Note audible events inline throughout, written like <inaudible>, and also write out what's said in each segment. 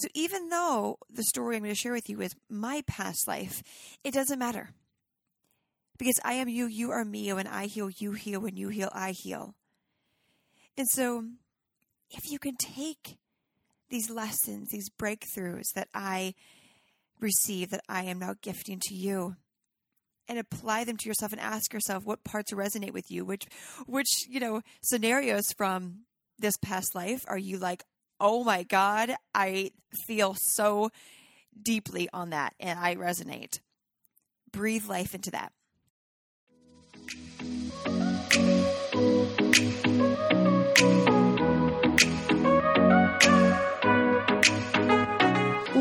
So even though the story I'm going to share with you is my past life, it doesn't matter. Because I am you, you are me. When I heal, you heal. When you heal, I heal. And so if you can take these lessons, these breakthroughs that I receive, that I am now gifting to you, and apply them to yourself and ask yourself what parts resonate with you, which which, you know, scenarios from this past life are you like, oh my God, I feel so deeply on that and I resonate. Breathe life into that.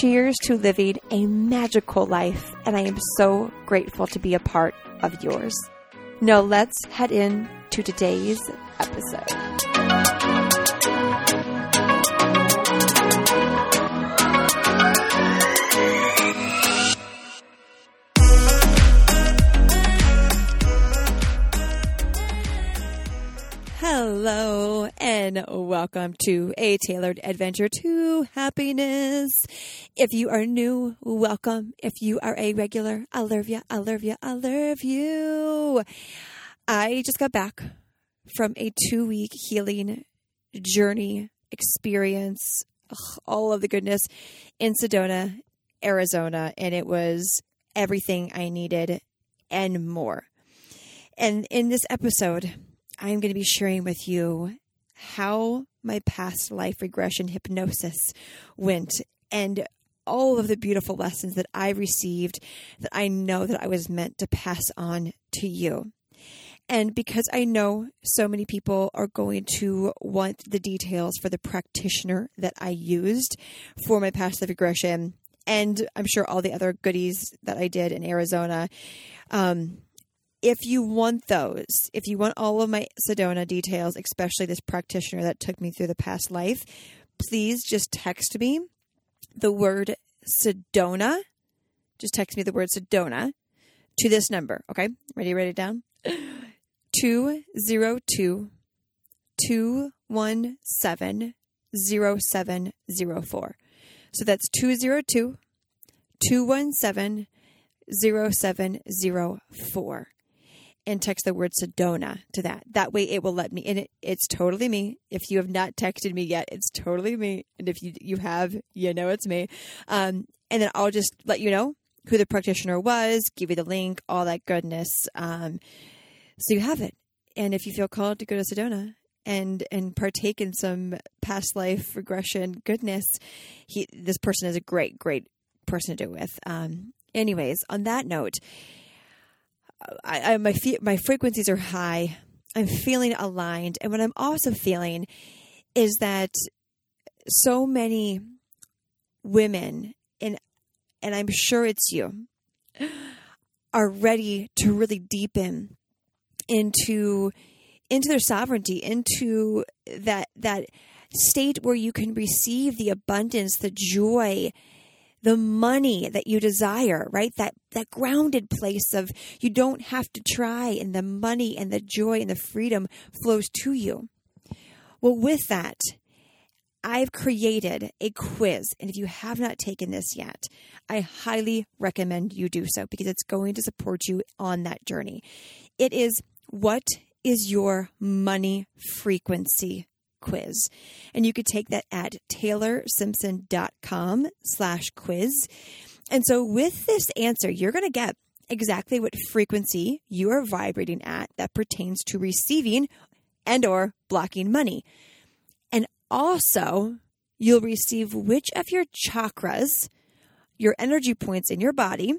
Cheers to living a magical life, and I am so grateful to be a part of yours. Now, let's head in to today's episode. Hello and welcome to a tailored adventure to happiness. If you are new, welcome. If you are a regular, I love you, I love you, I love you. I just got back from a two week healing journey experience, ugh, all of the goodness in Sedona, Arizona, and it was everything I needed and more. And in this episode, I'm going to be sharing with you how my past life regression hypnosis went and all of the beautiful lessons that I received that I know that I was meant to pass on to you. And because I know so many people are going to want the details for the practitioner that I used for my past life regression, and I'm sure all the other goodies that I did in Arizona, um, if you want those, if you want all of my Sedona details, especially this practitioner that took me through the past life, please just text me the word Sedona. Just text me the word Sedona to this number. Okay. Ready? to Write it down. <gasps> 202 217 0704. So that's 202 217 0704 and text the word Sedona to that. That way it will let me, and it, it's totally me. If you have not texted me yet, it's totally me. And if you, you have, you know it's me. Um, and then I'll just let you know who the practitioner was, give you the link, all that goodness. Um, so you have it. And if you feel called to go to Sedona and and partake in some past life regression goodness, he this person is a great, great person to do with. Um, anyways, on that note, I, I, my my frequencies are high. I'm feeling aligned, and what I'm also feeling is that so many women, and and I'm sure it's you, are ready to really deepen into into their sovereignty, into that that state where you can receive the abundance, the joy, the money that you desire, right? That that grounded place of you don't have to try and the money and the joy and the freedom flows to you. Well, with that, I've created a quiz, and if you have not taken this yet, I highly recommend you do so because it's going to support you on that journey. It is what is your money frequency quiz. And you could take that at taylorsimpson.com slash quiz. And so with this answer, you're going to get exactly what frequency you are vibrating at that pertains to receiving and or blocking money. And also, you'll receive which of your chakras, your energy points in your body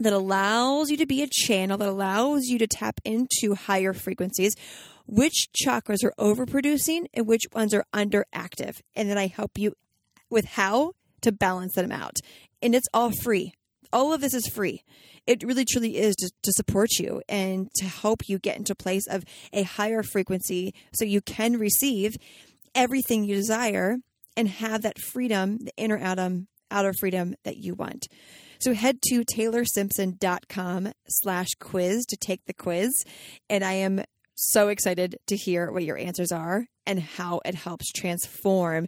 that allows you to be a channel that allows you to tap into higher frequencies, which chakras are overproducing and which ones are underactive. And then I help you with how to balance them out. And it's all free. All of this is free. It really truly is to, to support you and to help you get into place of a higher frequency so you can receive everything you desire and have that freedom, the inner atom, outer freedom that you want. So head to taylorsimpson.com slash quiz to take the quiz. And I am so excited to hear what your answers are and how it helps transform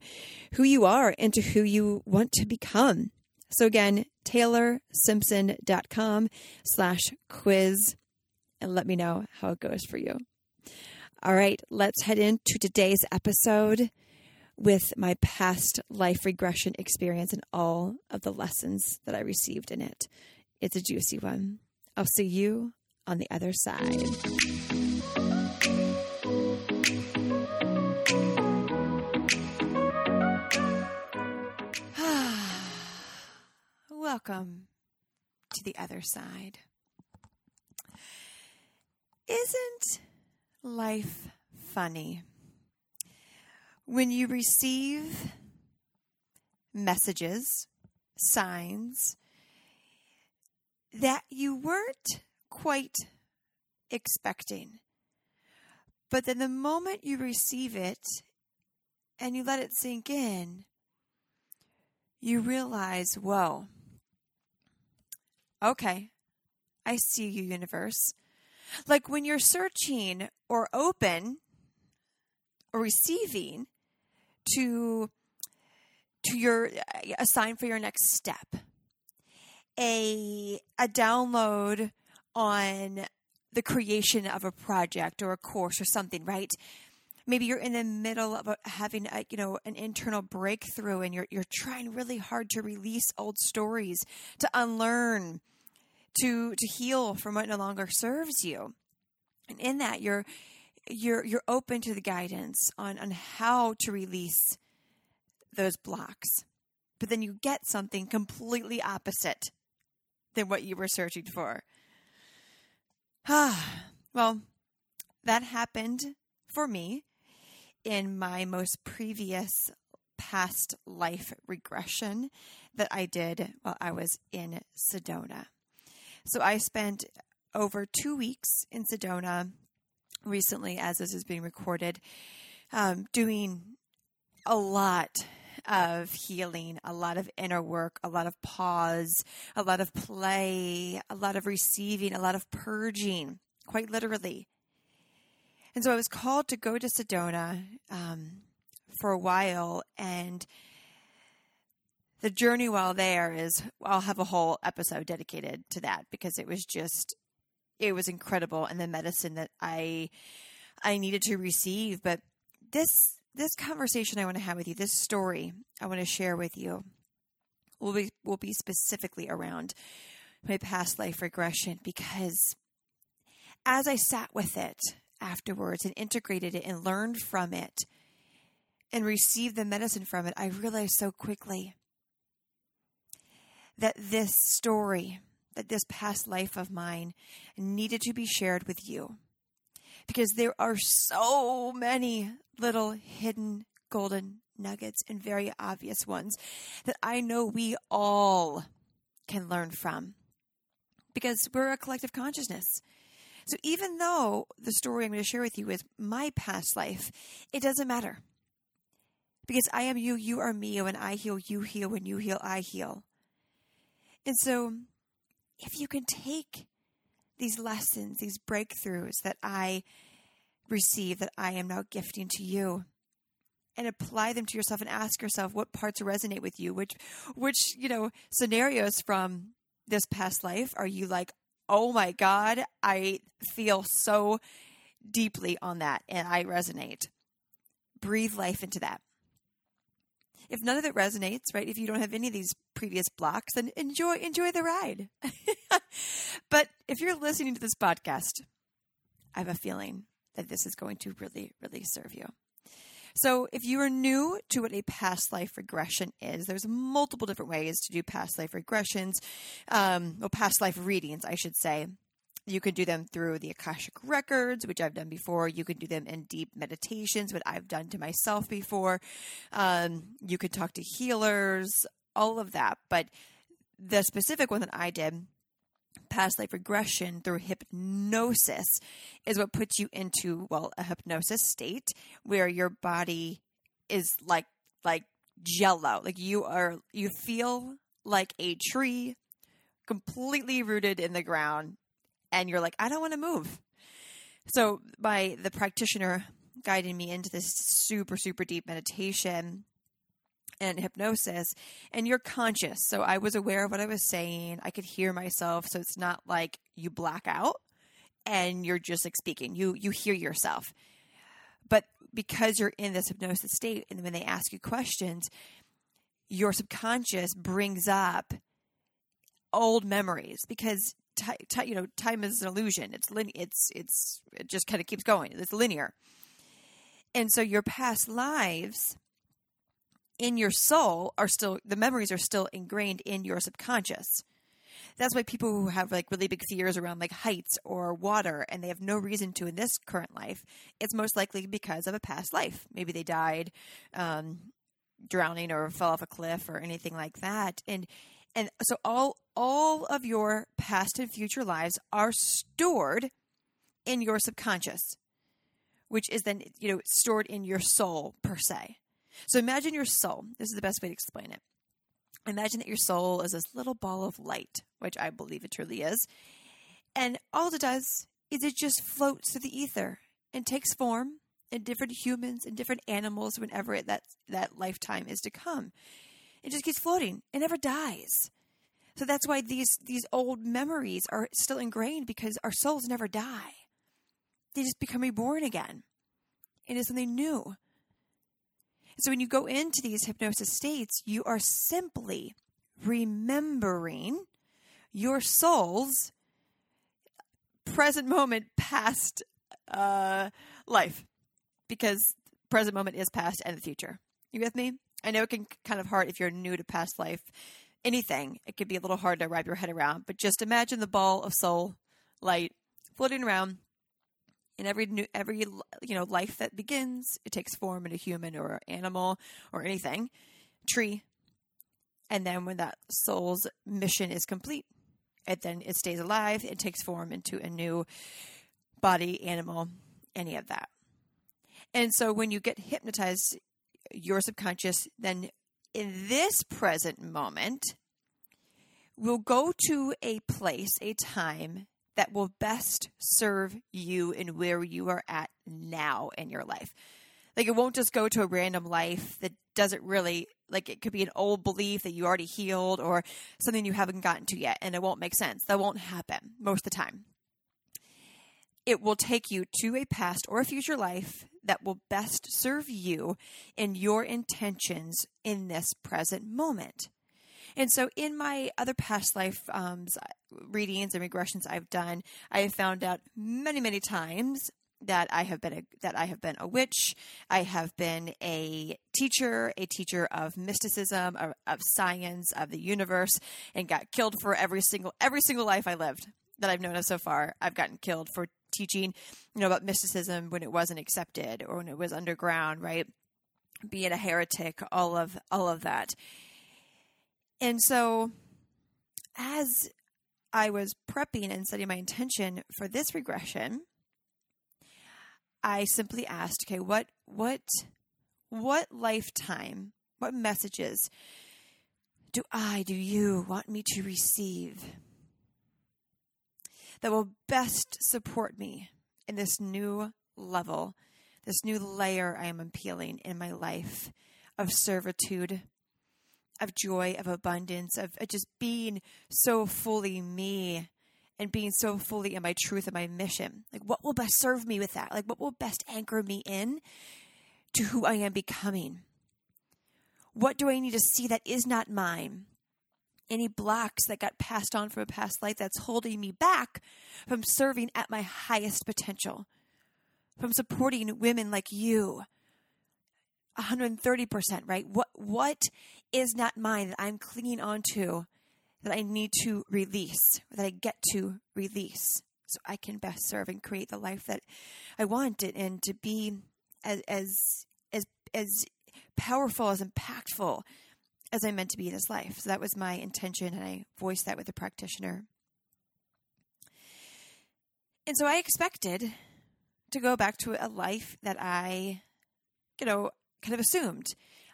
who you are into who you want to become. So again, taylorsimpson.com slash quiz and let me know how it goes for you. All right, let's head into today's episode with my past life regression experience and all of the lessons that I received in it. It's a juicy one. I'll see you on the other side. Welcome to the other side. Isn't life funny? When you receive messages, signs that you weren't quite expecting, but then the moment you receive it and you let it sink in, you realize, whoa, okay, I see you, universe. Like when you're searching or open or receiving to to your a sign for your next step a a download on the creation of a project or a course or something right maybe you're in the middle of having a, you know an internal breakthrough and you're you're trying really hard to release old stories to unlearn to to heal from what no longer serves you. And in that you're you're you're open to the guidance on on how to release those blocks. But then you get something completely opposite than what you were searching for. Ah <sighs> well that happened for me in my most previous past life regression that I did while I was in Sedona. So I spent over two weeks in Sedona recently, as this is being recorded, um, doing a lot of healing, a lot of inner work, a lot of pause, a lot of play, a lot of receiving, a lot of purging, quite literally. And so I was called to go to Sedona um, for a while, and the journey while there is I'll have a whole episode dedicated to that because it was just it was incredible and the medicine that I I needed to receive. But this this conversation I want to have with you, this story I want to share with you, will be will be specifically around my past life regression because as I sat with it afterwards and integrated it and learned from it and received the medicine from it, I realized so quickly that this story that this past life of mine needed to be shared with you. Because there are so many little hidden golden nuggets and very obvious ones that I know we all can learn from. Because we're a collective consciousness. So even though the story I'm going to share with you is my past life, it doesn't matter. Because I am you, you are me. When I heal, you heal. When you heal, I heal. And so if you can take these lessons, these breakthroughs that I receive, that I am now gifting to you, and apply them to yourself and ask yourself what parts resonate with you, which, which, you know, scenarios from this past life are you like, oh my God, I feel so deeply on that and I resonate. Breathe life into that. If none of it resonates, right? If you don't have any of these previous blocks, then enjoy enjoy the ride. <laughs> but if you're listening to this podcast, I have a feeling that this is going to really, really serve you. So, if you are new to what a past life regression is, there's multiple different ways to do past life regressions, um, well, past life readings, I should say. You can do them through the Akashic Records, which I've done before. You can do them in deep meditations, what I've done to myself before. Um, you could talk to healers, all of that. But the specific one that I did, past life regression through hypnosis, is what puts you into, well, a hypnosis state where your body is like, like jello. Like you are, you feel like a tree completely rooted in the ground and you're like, I don't want to move. So by the practitioner guiding me into this super, super deep meditation and hypnosis, and you're conscious. So I was aware of what I was saying. I could hear myself. So it's not like you black out and you're just like speaking. You you hear yourself. But because you're in this hypnosis state, and when they ask you questions, your subconscious brings up old memories because t- t- you know time is an illusion. It's lin- it's it's it just kind of keeps going. It's linear, and so your past lives in your soul are still the memories are still ingrained in your subconscious. That's why people who have like really big fears around like heights or water and they have no reason to in this current life, it's most likely because of a past life. Maybe they died um, drowning or fell off a cliff or anything like that. And and so all all of your past and future lives are stored in your subconscious which is then you know stored in your soul per se. So imagine your soul. This is the best way to explain it. Imagine that your soul is this little ball of light which i believe it truly is. And all it does is it just floats through the ether and takes form in different humans and different animals whenever it, that that lifetime is to come it just keeps floating. It never dies. So that's why these these old memories are still ingrained because our souls never die. They just become reborn again. It is something new. So when you go into these hypnosis states, you are simply remembering your soul's present moment past uh, life because present moment is past and the future. You with me? I know it can kind of hard if you're new to past life anything. It could be a little hard to wrap your head around, but just imagine the ball of soul light floating around in every new every you know life that begins. It takes form in a human or animal or anything, tree, and then when that soul's mission is complete, it then it stays alive. It takes form into a new body, animal, any of that. And so when you get hypnotized, your subconscious then in this present moment will go to a place, a time that will best serve you and where you are at now in your life. Like it won't just go to a random life that doesn't really like it could be an old belief that you already healed or something you haven't gotten to yet and it won't make sense. That won't happen most of the time. It will take you to a past or a future life that will best serve you and your intentions in this present moment. And so, in my other past life um, readings and regressions I've done, I have found out many, many times that I have been a, that I have been a witch. I have been a teacher, a teacher of mysticism, of, of science, of the universe, and got killed for every single every single life I lived that I've known of so far. I've gotten killed for teaching, you know, about mysticism when it wasn't accepted or when it was underground, right? Being a heretic, all of all of that. And so as I was prepping and setting my intention for this regression, I simply asked, okay, what what what lifetime, what messages do I, do you want me to receive? That will best support me in this new level, this new layer I am appealing in my life of servitude, of joy, of abundance, of just being so fully me and being so fully in my truth and my mission. Like, what will best serve me with that? Like, what will best anchor me in to who I am becoming? What do I need to see that is not mine? Any blocks that got passed on from a past life that's holding me back from serving at my highest potential. from supporting women like you. 130%, right? What what is not mine that I'm clinging on to that I need to release, that I get to release so I can best serve and create the life that I want it and to be as as as as powerful, as impactful as I'm meant to be in this life. So that was my intention and I voiced that with the practitioner. And so I expected to go back to a life that I, you know, kind of assumed.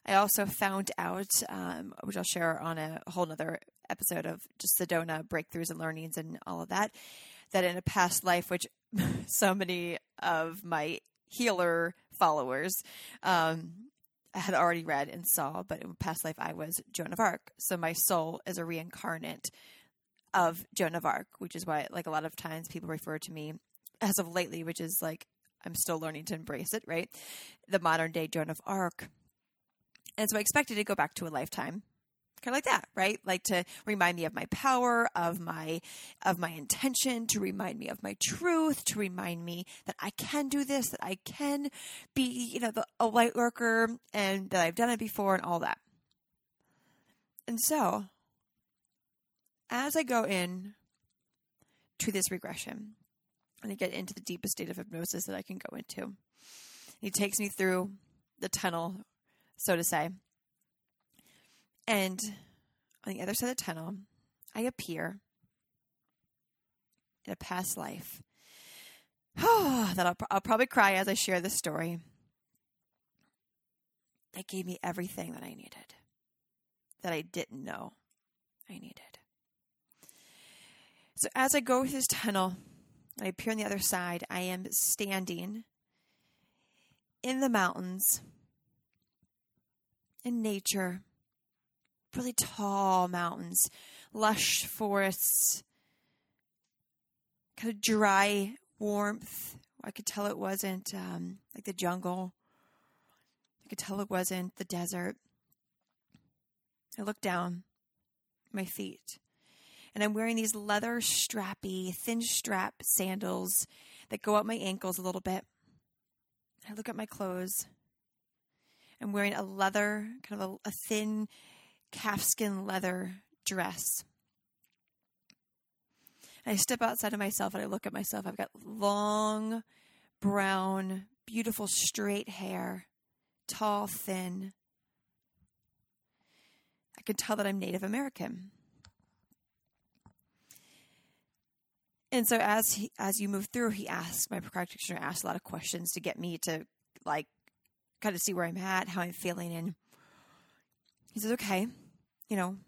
I also found out, um, which I'll share on a whole other episode of just Sedona breakthroughs and learnings and all of that, that in a past life, which <laughs> so many of my healer followers um, had already read and saw, but in past life I was Joan of Arc. So my soul is a reincarnate of Joan of Arc, which is why, like a lot of times, people refer to me as of lately, which is like I'm still learning to embrace it, right? The modern day Joan of Arc. And so I expected to go back to a lifetime kind of like that right? Like to remind me of my power of my of my intention to remind me of my truth to remind me that i can do this that i can be you know the, a light worker and that i've done it before and all that. And so as i go in to this regression and i get into the deepest state of hypnosis that i can go into he takes me through the tunnel so to say and on the other side of the tunnel, I appear in a past life. Oh, <sighs> that I'll, I'll probably cry as I share this story. That gave me everything that I needed, that I didn't know I needed. So as I go through this tunnel, I appear on the other side. I am standing in the mountains, in nature, really tall mountains, lush forests, kind of dry warmth. I could tell it wasn't um, like the jungle. I could tell it wasn't the desert. I look down my feet, and I'm wearing these leather strappy, thin strap sandals that go up my ankles a little bit. I look at my clothes. I'm wearing a leather, kind of a, a thin calfskin leather dress. I step outside of myself and I look at myself. I've got long, brown, beautiful, straight hair, tall, thin. I can tell that I'm Native American. And so as he, as you move through, he asks my practitioner asks a lot of questions to get me to like kind of see where I'm at, how I'm feeling, and he says, okay, you know,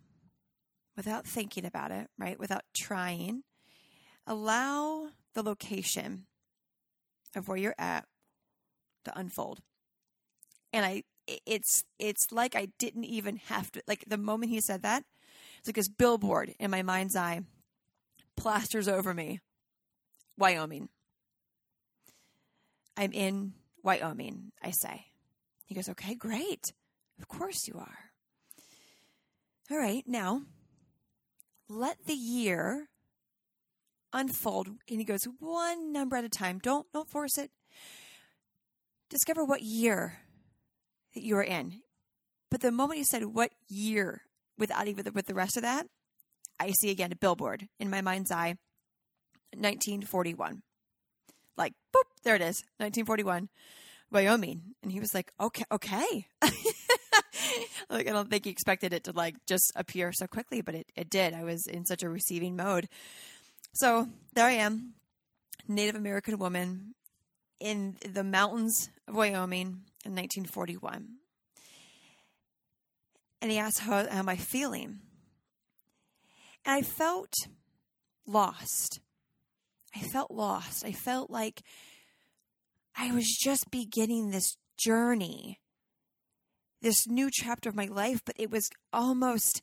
without thinking about it, right? Without trying, allow the location of where you're at to unfold. And I, it's, it's like I didn't even have to, like the moment he said that, it's like this billboard in my mind's eye plasters over me. Wyoming. I'm in Wyoming, I say. He goes, okay, great. Of course you are. All right, now let the year unfold. And he goes one number at a time. Don't don't force it. Discover what year that you are in. But the moment he said what year, without even with the rest of that, I see again a billboard in my mind's eye. 1941. Like, boop, there it is. 1941, Wyoming. And he was like, okay, okay. <laughs> like I don't think he expected it to like just appear so quickly, but it, it did. I was in such a receiving mode. So there I am, Native American woman in the mountains of Wyoming in 1941. And he asked, How, how am I feeling? And I felt lost. I felt lost. I felt like I was just beginning this journey this new chapter of my life, but it was almost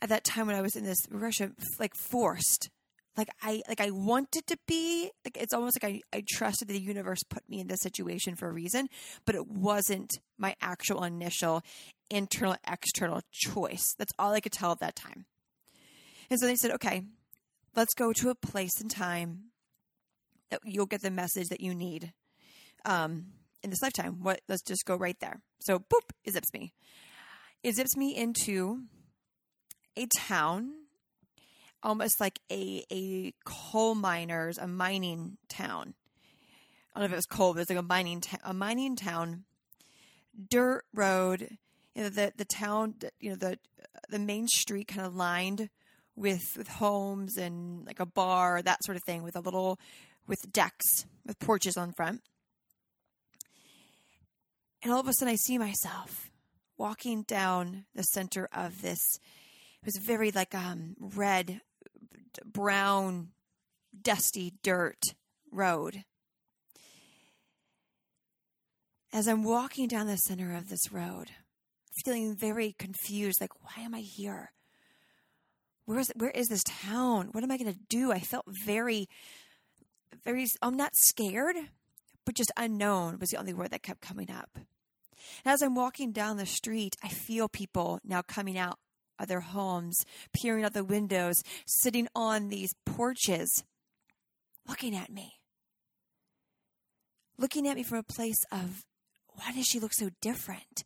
at that time when I was in this regression, like forced. Like I like I wanted to be like it's almost like I, I trusted the universe put me in this situation for a reason, but it wasn't my actual initial internal external choice. That's all I could tell at that time. And so they said, okay, let's go to a place and time that you'll get the message that you need um, in this lifetime. What? Let's just go right there. So, boop, it zips me. It zips me into a town, almost like a a coal miners, a mining town. I don't know if it was coal, but it was like a mining ta- a mining town, dirt road. You know the the town, you know the the main street kind of lined with with homes and like a bar, that sort of thing, with a little with decks with porches on front. And all of a sudden, I see myself walking down the center of this. It was very like um, red, brown, dusty dirt road. As I'm walking down the center of this road, feeling very confused, like, why am I here? Where is where is this town? What am I going to do? I felt very, very. I'm not scared, but just unknown was the only word that kept coming up. And as I'm walking down the street, I feel people now coming out of their homes, peering out the windows, sitting on these porches, looking at me. Looking at me from a place of, why does she look so different?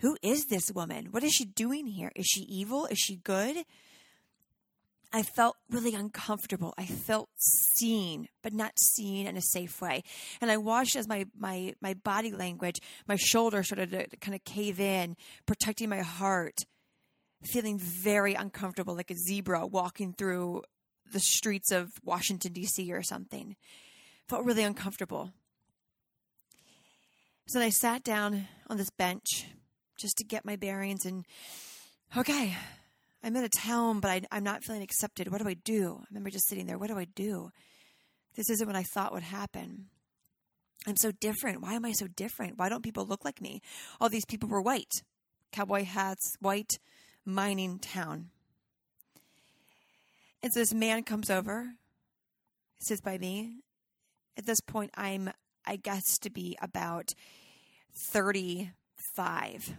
Who is this woman? What is she doing here? Is she evil? Is she good? I felt really uncomfortable. I felt seen, but not seen in a safe way. And I watched as my, my, my body language, my shoulder started to kind of cave in, protecting my heart, feeling very uncomfortable, like a zebra walking through the streets of Washington, D.C. or something. Felt really uncomfortable. So I sat down on this bench just to get my bearings and, okay, I'm in a town, but I, am not feeling accepted. What do I do? I remember just sitting there. What do I do? This isn't what I thought would happen. I'm so different. Why am I so different? Why don't people look like me? All these people were white, cowboy hats, white, mining town. And so this man comes over, sits by me. At this point, I'm, I guess, to be about 35.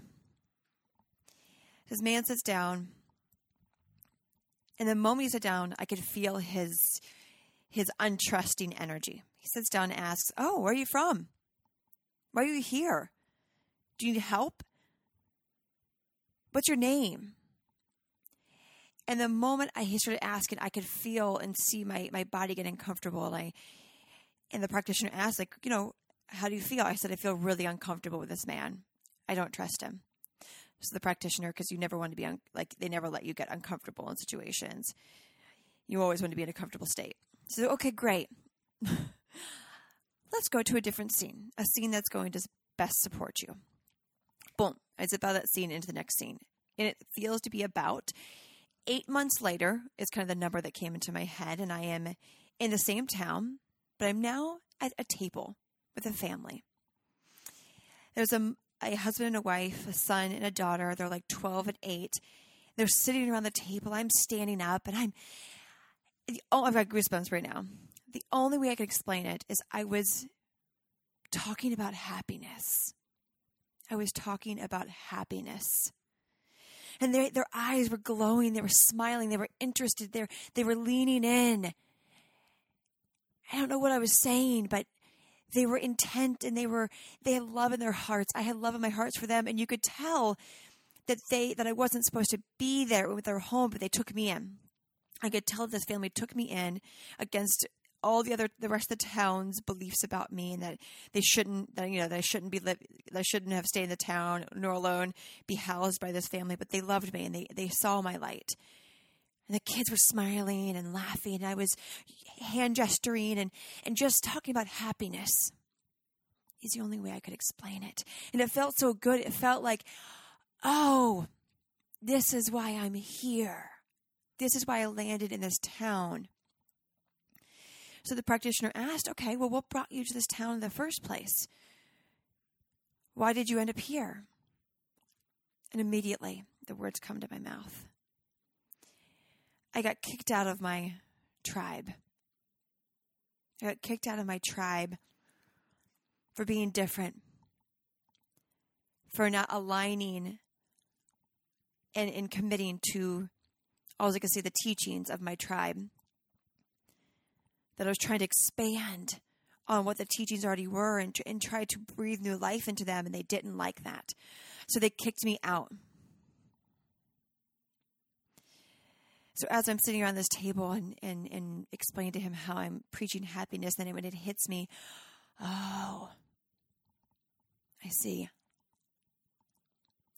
This man sits down and the moment he sat down, I could feel his his untrusting energy. He sits down and asks, "Oh, where are you from? Why are you here? Do you need help? What's your name?" And the moment I started asking, I could feel and see my my body getting comfortable. And I and the practitioner asked, like, you know, how do you feel? I said, I feel really uncomfortable with this man. I don't trust him to the practitioner because you never want to be un- like they never let you get uncomfortable in situations. You always want to be in a comfortable state. So okay, great. <laughs> Let's go to a different scene, a scene that's going to best support you. Boom! I zip out that scene into the next scene, and it feels to be about eight months later. Is kind of the number that came into my head, and I am in the same town, but I'm now at a table with a family. There's a, a husband and a wife, a son and a daughter. They're like 12 and 8. They're sitting around the table. I'm standing up and I'm, oh, I've got goosebumps right now. The only way I could explain it is I was talking about happiness. I was talking about happiness. And their, their eyes were glowing. They were smiling. They were interested. They they were leaning in. I don't know what I was saying, but they were intent and they were they had love in their hearts. I had love in my hearts for them, and you could tell that they that I wasn't supposed to be there with their home, but they took me in. I could tell this family took me in against all the other the rest of the town's beliefs about me and that they shouldn't that you know that I shouldn't be live that I shouldn't have stayed in the town nor alone be housed by this family but they loved me and they they saw my light and the kids were smiling and laughing and I was hand gesturing and, and just talking about happiness is the only way I could explain it. And it felt so good. It felt like, oh, this is why I'm here. This is why I landed in this town. So the practitioner asked, okay, well, what brought you to this town in the first place? Why did you end up here? And immediately the words come to my mouth. I got kicked out of my tribe. I got kicked out of my tribe for being different, for not aligning and, and committing to, I was say, the teachings of my tribe. That I was trying to expand on what the teachings already were and, and tried to breathe new life into them, and they didn't like that. So they kicked me out. So as I'm sitting around this table and, and, and explaining to him how I'm preaching happiness, then when it hits me, oh, I see.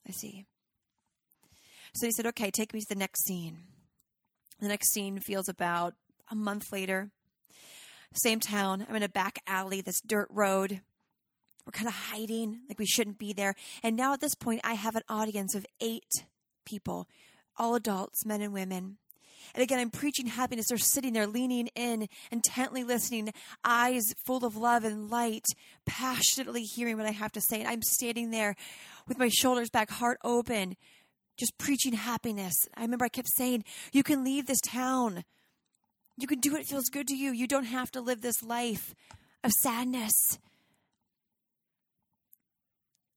I see. So he said, okay, take me to the next scene. The next scene feels about a month later. Same town. I'm in a back alley, this dirt road. We're kind of hiding, like we shouldn't be there. And now at this point, I have an audience of eight people, all adults, men and women. And again, I'm preaching happiness. They're sitting there, leaning in, intently listening, eyes full of love and light, passionately hearing what I have to say. And I'm standing there with my shoulders back, heart open, just preaching happiness. I remember I kept saying, You can leave this town. You can do what feels good to you. You don't have to live this life of sadness.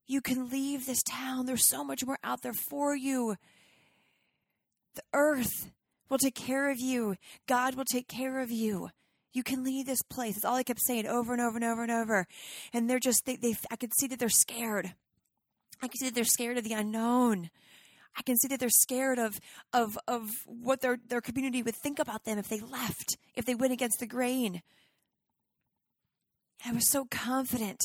You can leave this town. There's so much more out there for you. The earth will take care of you. God will take care of you. You can leave this place. That's all I kept saying over and over and over and over. And they're just, they, they, I could see that they're scared. I can see that they're scared of the unknown. I can see that they're scared of, of, of what their, their community would think about them if they left, if they went against the grain. I was so confident.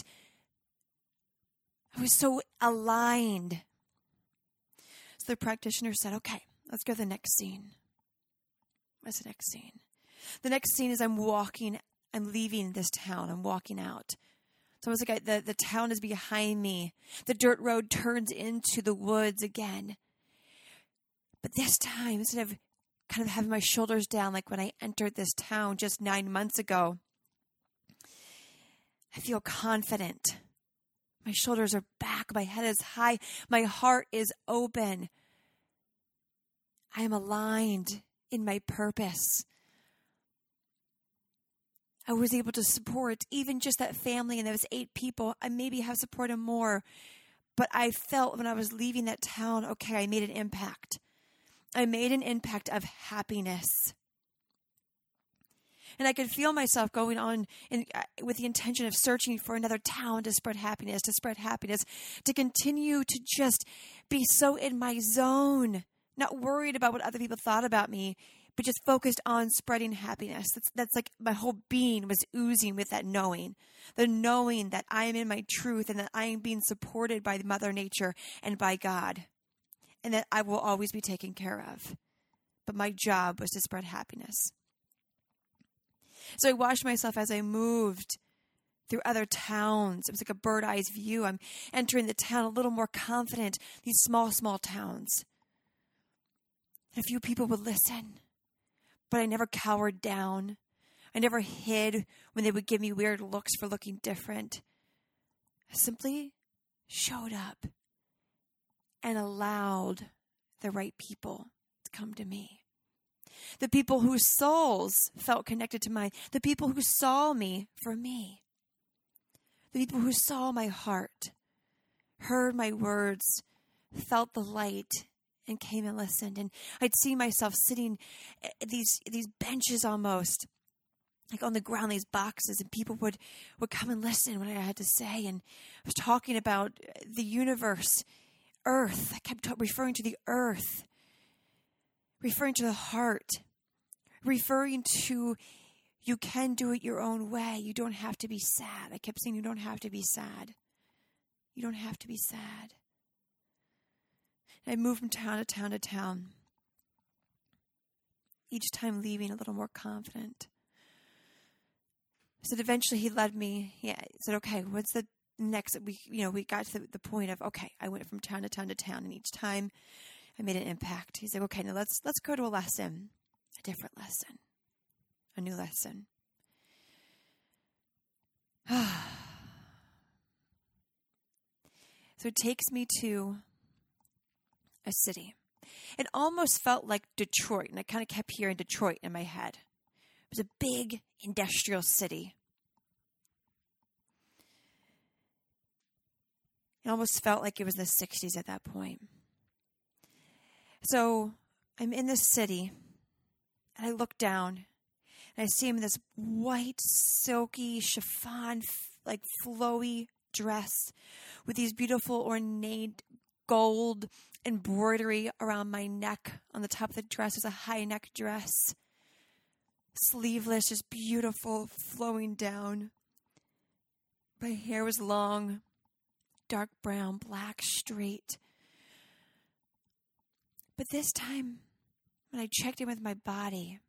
I was so aligned. So the practitioner said, okay, let's go to the next scene. What's the next scene? The next scene is I'm walking, I'm leaving this town, I'm walking out. It's almost like I, the, the town is behind me. The dirt road turns into the woods again. But this time, instead of kind of having my shoulders down like when I entered this town just nine months ago, I feel confident. My shoulders are back. My head is high. My heart is open. I am aligned in my purpose. I was able to support even just that family and those eight people. I maybe have supported more, but I felt when I was leaving that town, okay, I made an impact. I made an impact of happiness. And I could feel myself going on in, uh, with the intention of searching for another town to spread happiness, to spread happiness, to continue to just be so in my zone, not worried about what other people thought about me, but just focused on spreading happiness. That's, that's like my whole being was oozing with that knowing, the knowing that I am in my truth and that I am being supported by Mother Nature and by God and that I will always be taken care of. But my job was to spread happiness. So I watched myself as I moved through other towns. It was like a bird eye's view. I'm entering the town a little more confident, these small, small towns. And a few people would listen, but I never cowered down. I never hid when they would give me weird looks for looking different. I simply showed up and allowed the right people to come to me. The people whose souls felt connected to mine, the people who saw me for me, the people who saw my heart, heard my words, felt the light, and came and listened. And I'd see myself sitting eh, these these benches almost like on the ground these boxes and people would would come and listen what i had to say and i was talking about the universe earth. I kept referring to the earth, referring to the heart, referring to you can do it your own way. You don't have to be sad. I kept saying, You don't have to be sad. You don't have to be sad. And I moved from town to town to town, each time leaving a little more confident. So eventually he led me. He said, Okay, what's the next we you know we got to the, the point of okay i went from town to town to town and each time i made an impact he's like okay now let's let's go to a lesson a different lesson a new lesson <sighs> so it takes me to a city it almost felt like detroit and i kind of kept hearing detroit in my head it was a big industrial city It almost felt like it was in the 60s at that point. So I'm in this city, and I look down. And I see him in this white, silky, chiffon, like flowy dress with these beautiful, ornate gold embroidery around my neck. On the top of the dress is a high neck dress, sleeveless, just beautiful, flowing down. My hair was long, dark brown, black, straight. But this time, when I checked in with my body,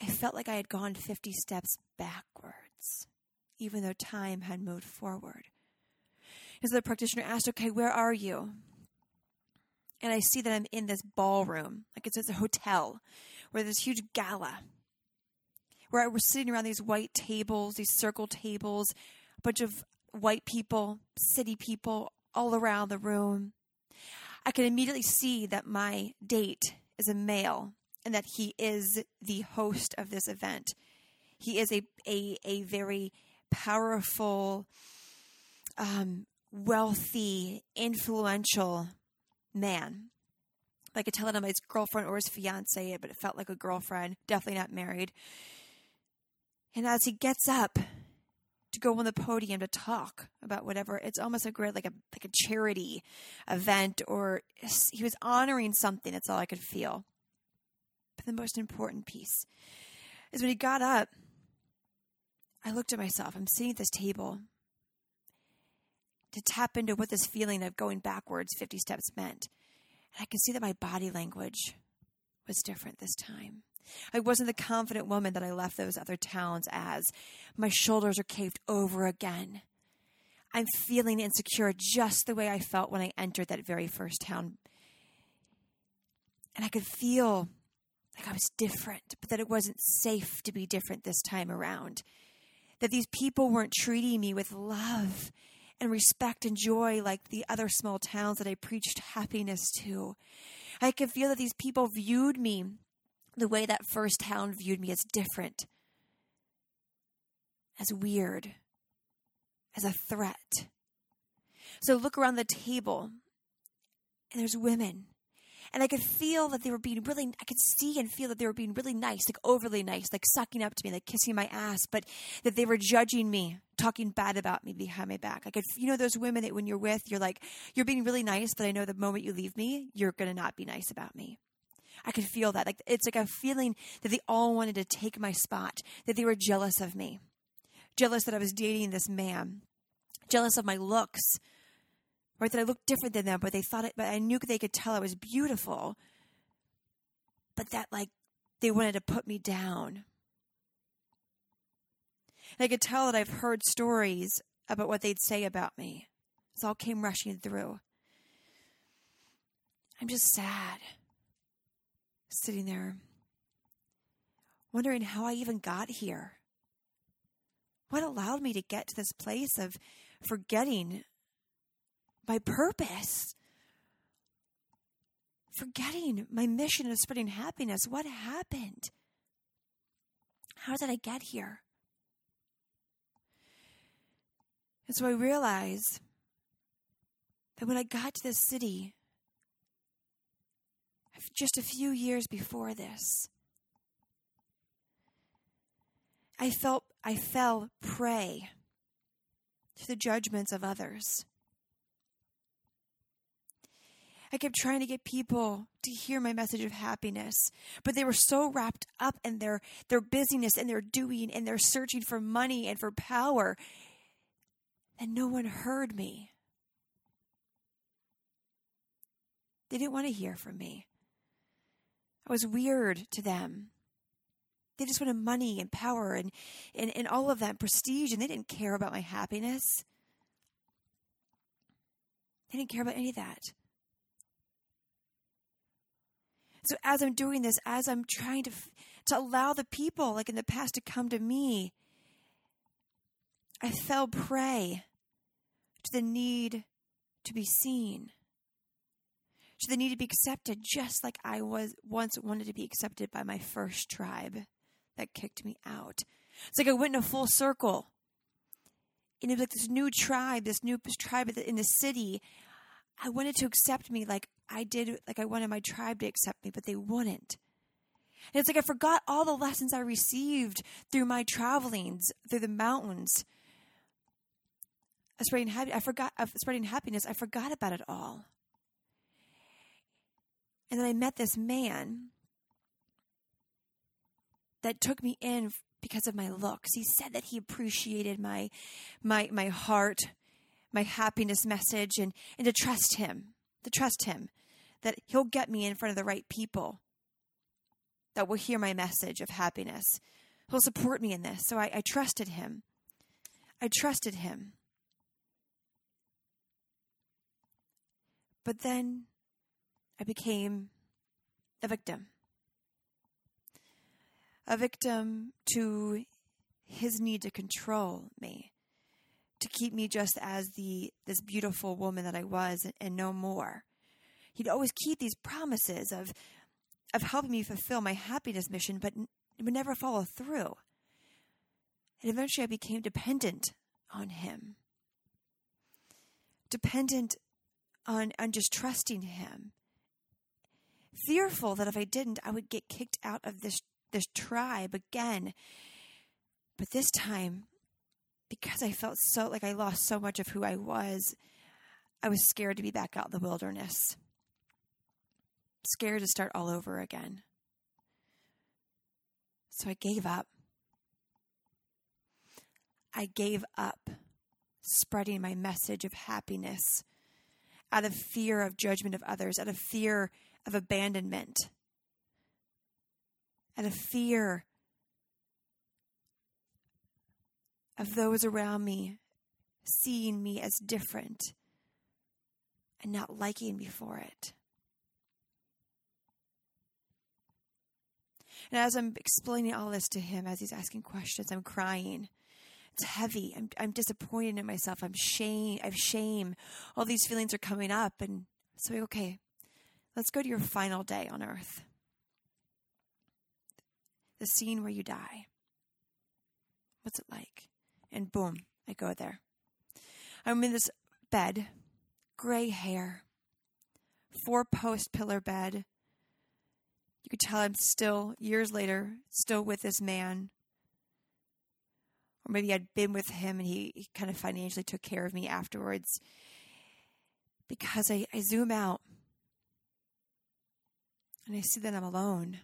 I felt like I had gone 50 steps backwards, even though time had moved forward. So the practitioner asked, Okay, where are you? And I see that I'm in this ballroom, like it's, it's a hotel, where there's this huge gala, where we're sitting around these white tables, these circle tables, a bunch of white people, city people all around the room. I can immediately see that my date is a male and that he is the host of this event. He is a a, a very powerful, um, wealthy, influential man. Like I tell on his girlfriend or his fiance, but it felt like a girlfriend, definitely not married. And as he gets up to go on the podium to talk about whatever, it's almost like like a like a charity event, or he was honoring something. That's all I could feel. But the most important piece is when he got up, I looked at myself. I'm sitting at this table to tap into what this feeling of going backwards 50 steps meant. And I could see that my body language was different this time. I wasn't the confident woman that I left those other towns as. My shoulders are caved over again. I'm feeling insecure just the way I felt when I entered that very first town. And I could feel like I was different, but that it wasn't safe to be different this time around. That these people weren't treating me with love and respect and joy like the other small towns that I preached happiness to. I could feel that these people viewed me the way that first town viewed me as different, as weird, as a threat. So look around the table, and there's women and I could feel that they were being really, I could see and feel that they were being really nice, like overly nice, like sucking up to me, like kissing my ass, but that they were judging me, talking bad about me behind my back. I could, you know, those women that when you're with, you're like, you're being really nice, but I know the moment you leave me, you're going to not be nice about me. I could feel that. Like, it's like a feeling that they all wanted to take my spot, that they were jealous of me, jealous that I was dating this man, jealous of my looks, right? That I looked different than them, but they thought it, but I knew they could tell I was beautiful. But that, like, they wanted to put me down. I could tell that I've heard stories about what they'd say about me. This all came rushing through. I'm just sad, sitting there, wondering how I even got here. What allowed me to get to this place of forgetting my purpose, forgetting my mission of spreading happiness. What happened? How did I get here? And so I realized that when I got to this city, just a few years before this, I felt I fell prey to the judgments of others. I kept trying to get people to hear my message of happiness, but they were so wrapped up in their, their busyness and their doing and their searching for money and for power that no one heard me. They didn't want to hear from me. I was weird to them. They just wanted money and power and, and, and all of that prestige, and they didn't care about my happiness. They didn't care about any of that. So as I'm doing this, as I'm trying to to allow the people like in the past to come to me, I fell prey to the need to be seen, to the need to be accepted, just like I was once wanted to be accepted by my first tribe that kicked me out. It's like I went in a full circle. And it was like this new tribe, this new tribe in the city. I wanted to accept me like I did, like I wanted my tribe to accept me, but they wouldn't. And it's like I forgot all the lessons I received through my travelings, through the mountains. Spreading happiness, I forgot of spreading happiness. I forgot about it all. And then I met this man that took me in because of my looks. He said that he appreciated my my my heart, my happiness message and and to trust him, to trust him that he'll get me in front of the right people that will hear my message of happiness. He'll support me in this. So I, I trusted him. I trusted him. But then I became a victim. A victim to his need to control me, to keep me just as the this beautiful woman that I was and, and no more. He'd always keep these promises of of helping me fulfill my happiness mission, but it would never follow through. And eventually I became dependent on him. Dependent on, on just trusting him. Fearful that if I didn't, I would get kicked out of this, this tribe again. But this time, because I felt so like I lost so much of who I was, I was scared to be back out in the wilderness scared to start all over again. So I gave up. I gave up spreading my message of happiness out of fear of judgment of others, out of fear of abandonment, out of fear of those around me seeing me as different and not liking me for it. And as I'm explaining all this to him, as he's asking questions, I'm crying. It's heavy. I'm, I'm disappointed in myself. I'm shame. I have shame. All these feelings are coming up. And so, okay, let's go to your final day on earth. The scene where you die. What's it like? And boom, I go there. I'm in this bed, gray hair, four post pillar bed, you could tell I'm still, years later, still with this man. Or maybe I'd been with him and he, he kind of financially took care of me afterwards. Because I, I zoom out and I see that I'm alone.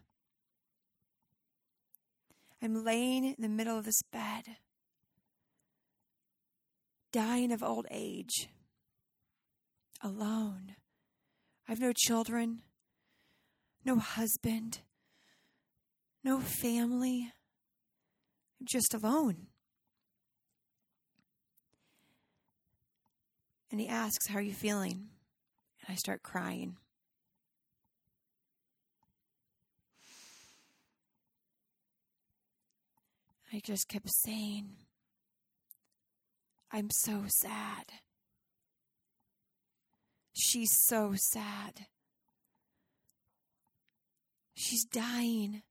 I'm laying in the middle of this bed, dying of old age, alone. I have no children no husband, no family. I'm just alone. And he asks, How are you feeling? And I start crying. I just kept saying, I'm so sad. She's so sad. She's dying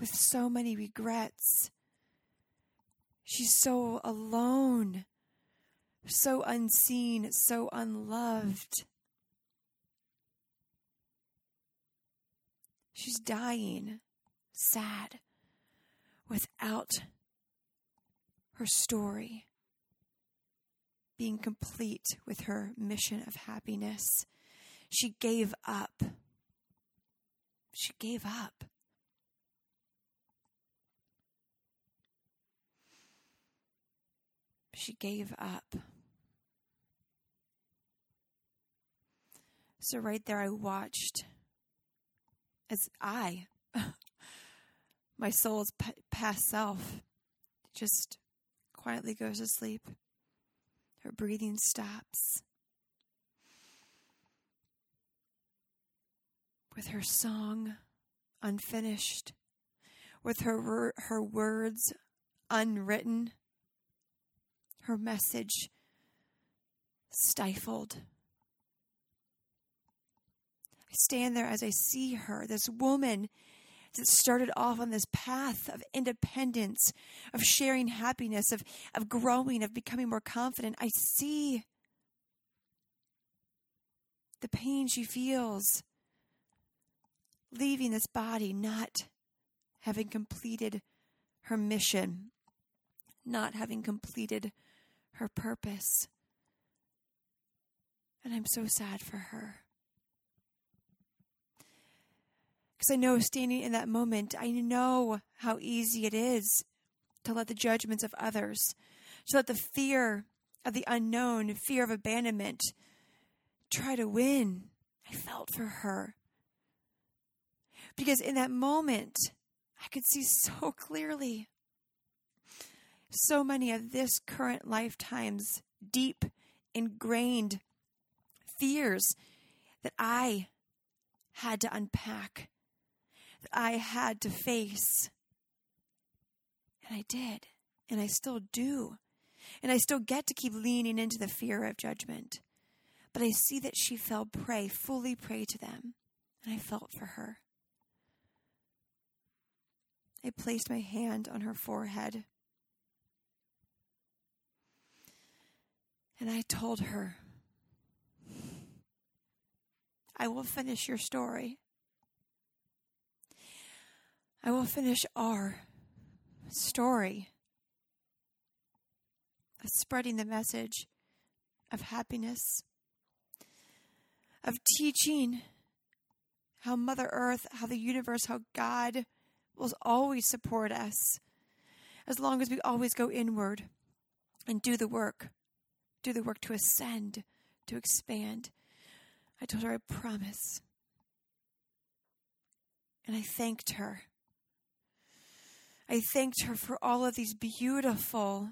with so many regrets. She's so alone, so unseen, so unloved. She's dying, sad, without her story being complete with her mission of happiness. She gave up. She gave up. She gave up. So, right there, I watched as I, <laughs> my soul's past self, just quietly goes to sleep. Her breathing stops. With her song unfinished, with her, her words unwritten, her message stifled. I stand there as I see her, this woman that started off on this path of independence, of sharing happiness, of, of growing, of becoming more confident. I see the pain she feels leaving this body not having completed her mission, not having completed her purpose. And I'm so sad for her. Because I know standing in that moment, I know how easy it is to let the judgments of others, to let the fear of the unknown, fear of abandonment, try to win. I felt for her. Because in that moment, I could see so clearly so many of this current lifetime's deep, ingrained fears that I had to unpack, that I had to face. And I did, and I still do. And I still get to keep leaning into the fear of judgment. But I see that she fell prey, fully prey to them, and I felt for her. I placed my hand on her forehead. And I told her, I will finish your story. I will finish our story of spreading the message of happiness, of teaching how Mother Earth, how the universe, how God will always support us as long as we always go inward and do the work do the work to ascend, to expand. I told her, I promise. And I thanked her. I thanked her for all of these beautiful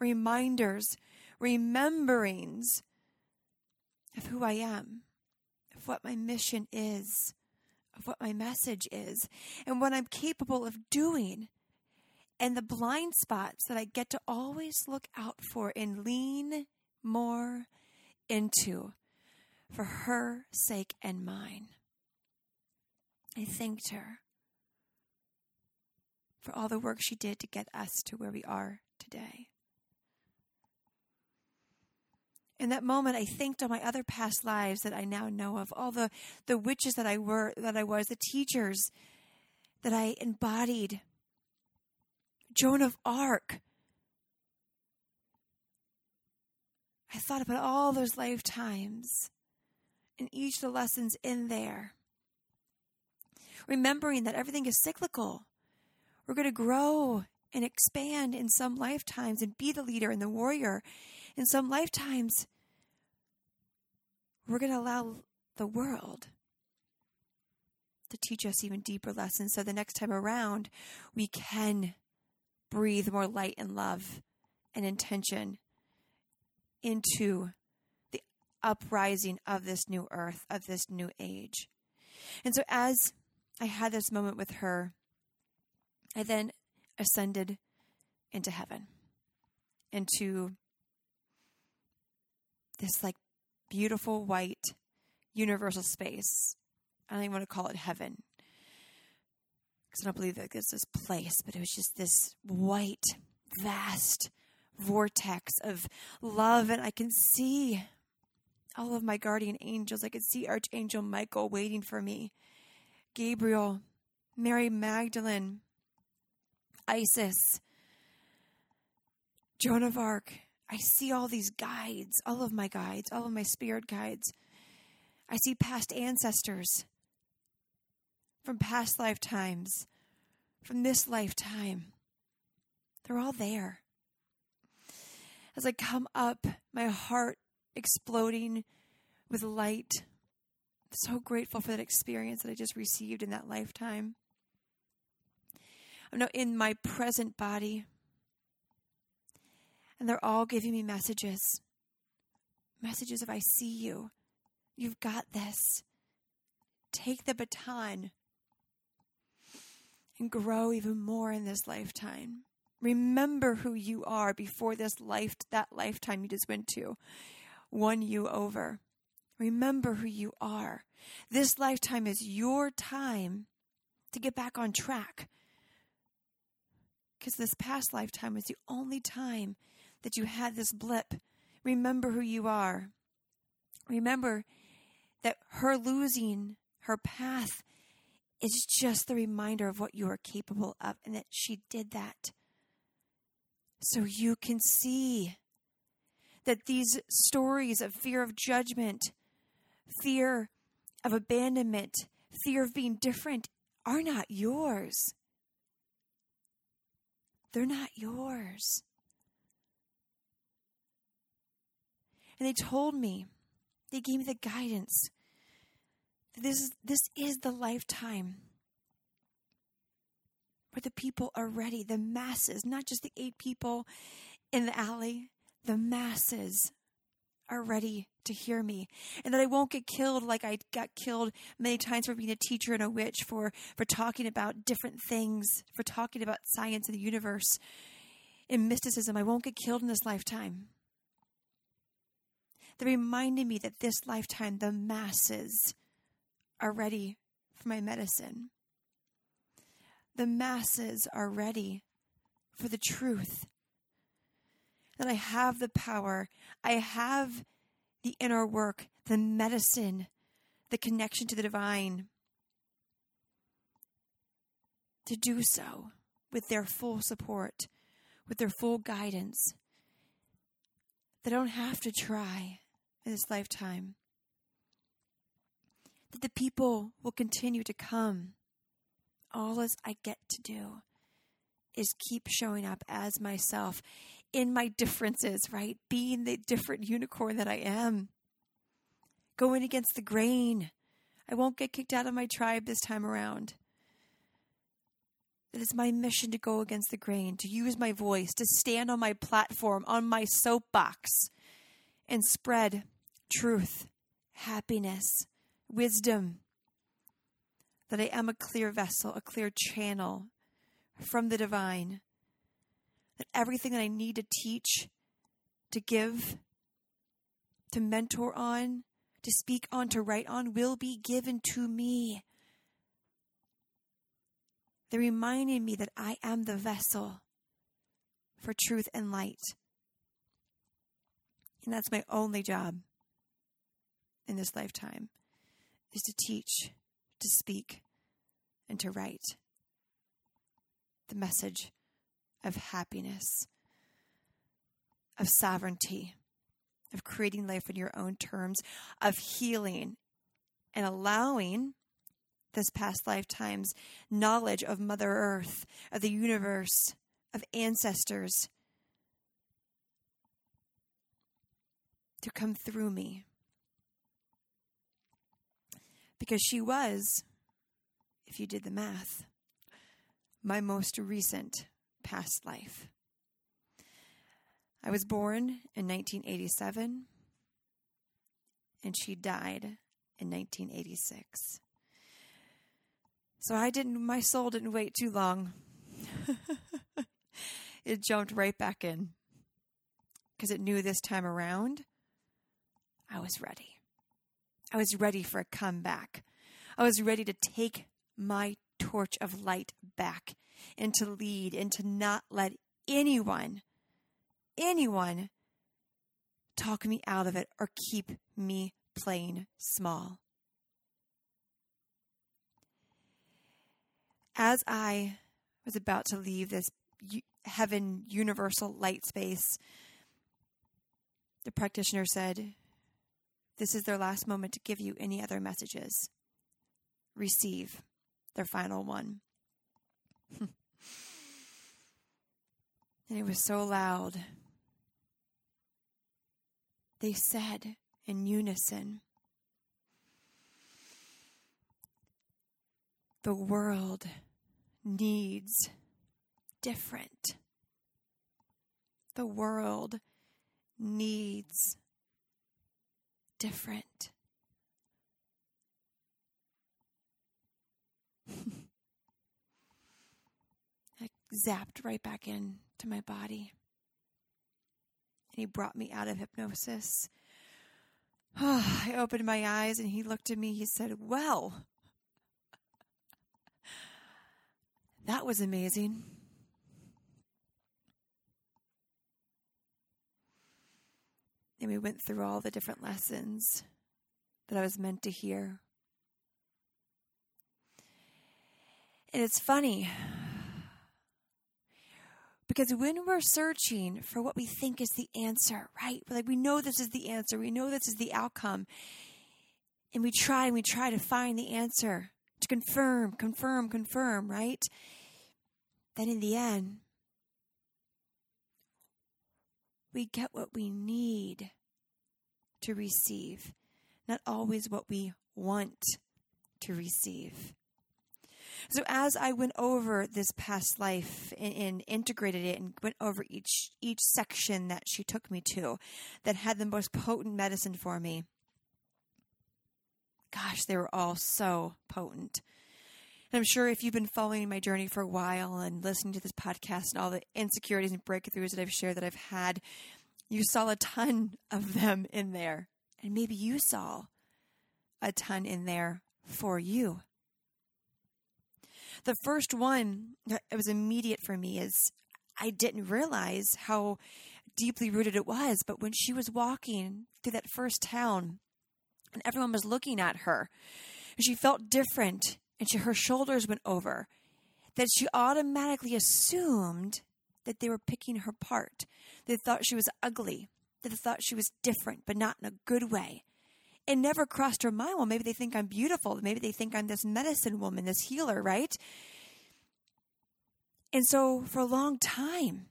reminders, rememberings of who I am, of what my mission is, of what my message is, and what I'm capable of doing and the blind spots that I get to always look out for and lean more into for her sake and mine. I thanked her for all the work she did to get us to where we are today. In that moment, I thanked all my other past lives that I now know of, all the, the witches that I were, that I was, the teachers that I embodied, Joan of Arc, I thought about all those lifetimes and each of the lessons in there. Remembering that everything is cyclical. We're going to grow and expand in some lifetimes and be the leader and the warrior. In some lifetimes, we're going to allow the world to teach us even deeper lessons so the next time around we can breathe more light and love and intention into the uprising of this new earth, of this new age. And so, as I had this moment with her, I then ascended into heaven, into this like beautiful white universal space. I don't even want to call it heaven because I don't believe that it's this place, but it was just this white, vast vortex of love, and I can see all of my guardian angels. I can see Archangel Michael waiting for me, Gabriel, Mary Magdalene, Isis, Joan of Arc. I see all these guides, all of my guides, all of my spirit guides. I see past ancestors from past lifetimes, from this lifetime. They're all there as I come up, my heart exploding with light. So grateful for that experience that I just received in that lifetime. I'm now in my present body, and they're all giving me messages messages of I see you. You've got this. Take the baton and grow even more in this lifetime. Remember who you are before this life, that lifetime you just went to, won you over. Remember who you are. This lifetime is your time to get back on track. Because this past lifetime was the only time that you had this blip. Remember who you are. Remember that her losing her path is just the reminder of what you are capable of and that she did that. So you can see that these stories of fear of judgment, fear of abandonment, fear of being different are not yours. They're not yours. And they told me, they gave me the guidance. This is, this is the lifetime where the people are ready, the masses, not just the eight people in the alley, the masses are ready to hear me and that I won't get killed like I got killed many times for being a teacher and a witch for for talking about different things for talking about science and the universe and mysticism I won't get killed in this lifetime that reminded me that this lifetime the masses are ready for my medicine. The masses are ready for the truth. That I have the power, I have the inner work, the medicine, the connection to the divine to do so with their full support, with their full guidance. They don't have to try in this lifetime. That the people will continue to come. All as I get to do is keep showing up as myself in my differences, right? Being the different unicorn that I am. Going against the grain. I won't get kicked out of my tribe this time around. It is my mission to go against the grain, to use my voice, to stand on my platform, on my soapbox, and spread truth, happiness, wisdom. That I am a clear vessel, a clear channel from the divine that everything that I need to teach, to give, to mentor on, to speak on, to write on will be given to me. They're reminding me that I am the vessel for truth and light. And that's my only job in this lifetime is to teach, to speak, and to write the message of happiness, of sovereignty, of creating life in your own terms, of healing and allowing this past lifetime's knowledge of Mother Earth, of the universe, of ancestors to come through me. Because she was, if you did the math, my most recent past life. I was born in 1987 and she died in 1986. So I didn't, my soul didn't wait too long. <laughs> it jumped right back in because it knew this time around I was ready. I was ready for a comeback. I was ready to take my torch of light back and to lead and to not let anyone, anyone talk me out of it or keep me playing small. As I was about to leave this heaven universal light space, the practitioner said, This is their last moment to give you any other messages. Receive their final one. <laughs> and it was so loud. They said in unison, The world needs different. The world needs different. <laughs> I zapped right back in to my body. And he brought me out of hypnosis. Oh, <sighs> I opened my eyes and he looked at me. He said, Well, <laughs> that was amazing. And we went through all the different lessons that I was meant to hear. And it's funny because when we're searching for what we think is the answer, right? Like we know this is the answer, we know this is the outcome, and we try and we try to find the answer to confirm, confirm, confirm, right? Then in the end, we get what we need to receive, not always what we want to receive. So as I went over this past life and, and, integrated it and went over each each section that she took me to that had the most potent medicine for me. Gosh, they were all so potent. And I'm sure if you've been following my journey for a while and listening to this podcast and all the insecurities and breakthroughs that I've shared that I've had, you saw a ton of them in there. And maybe you saw a ton in there for you. The first one that was immediate for me is I didn't realize how deeply rooted it was, but when she was walking through that first town and everyone was looking at her, she felt different and she, her shoulders went over, that she automatically assumed that they were picking her part. They thought she was ugly. They thought she was different, but not in a good way. It never crossed her mind, well, maybe they think I'm beautiful. Maybe they think I'm this medicine woman, this healer, right? And so for a long time,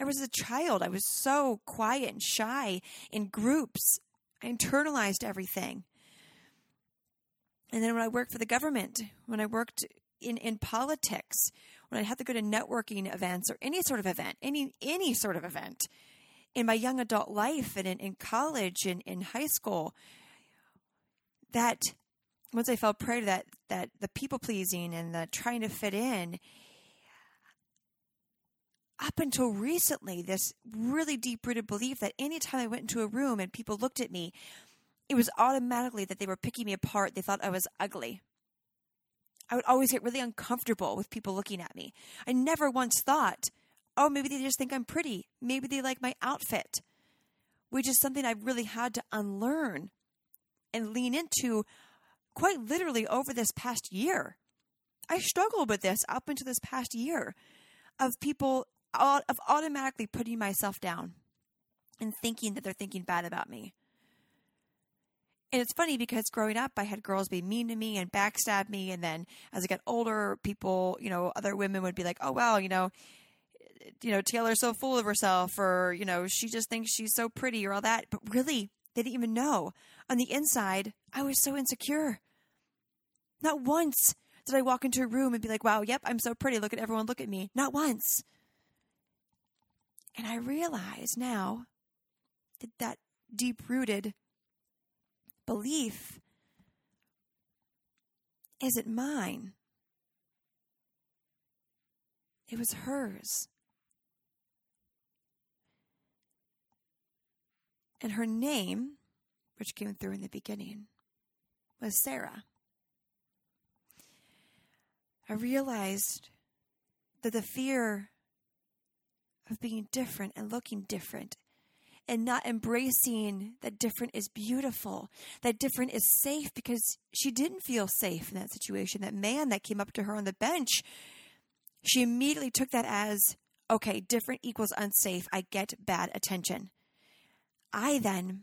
I was a child. I was so quiet and shy in groups. I internalized everything. And then when I worked for the government, when I worked in, in politics, when I had to go to networking events or any sort of event, any any sort of event in my young adult life and in, in college and in high school, that once I fell prey to that that the people pleasing and the trying to fit in, up until recently, this really deep rooted belief that anytime I went into a room and people looked at me, it was automatically that they were picking me apart. They thought I was ugly. I would always get really uncomfortable with people looking at me. I never once thought, oh, maybe they just think I'm pretty. Maybe they like my outfit, which is something I've really had to unlearn and lean into quite literally over this past year. I struggled with this up until this past year of people of automatically putting myself down and thinking that they're thinking bad about me. And it's funny because growing up, I had girls be mean to me and backstab me. And then as I got older, people, you know, other women would be like, oh, well, you know, you know, Taylor's so full of herself or, you know, she just thinks she's so pretty or all that. But really, they didn't even know. On the inside, I was so insecure. Not once did I walk into a room and be like, wow, yep, I'm so pretty. Look at everyone, look at me. Not once. And I realize now that that deep rooted belief isn't mine, it was hers. And her name, which came through in the beginning, was Sarah. I realized that the fear of being different and looking different and not embracing that different is beautiful, that different is safe because she didn't feel safe in that situation. That man that came up to her on the bench, she immediately took that as okay, different equals unsafe. I get bad attention. I then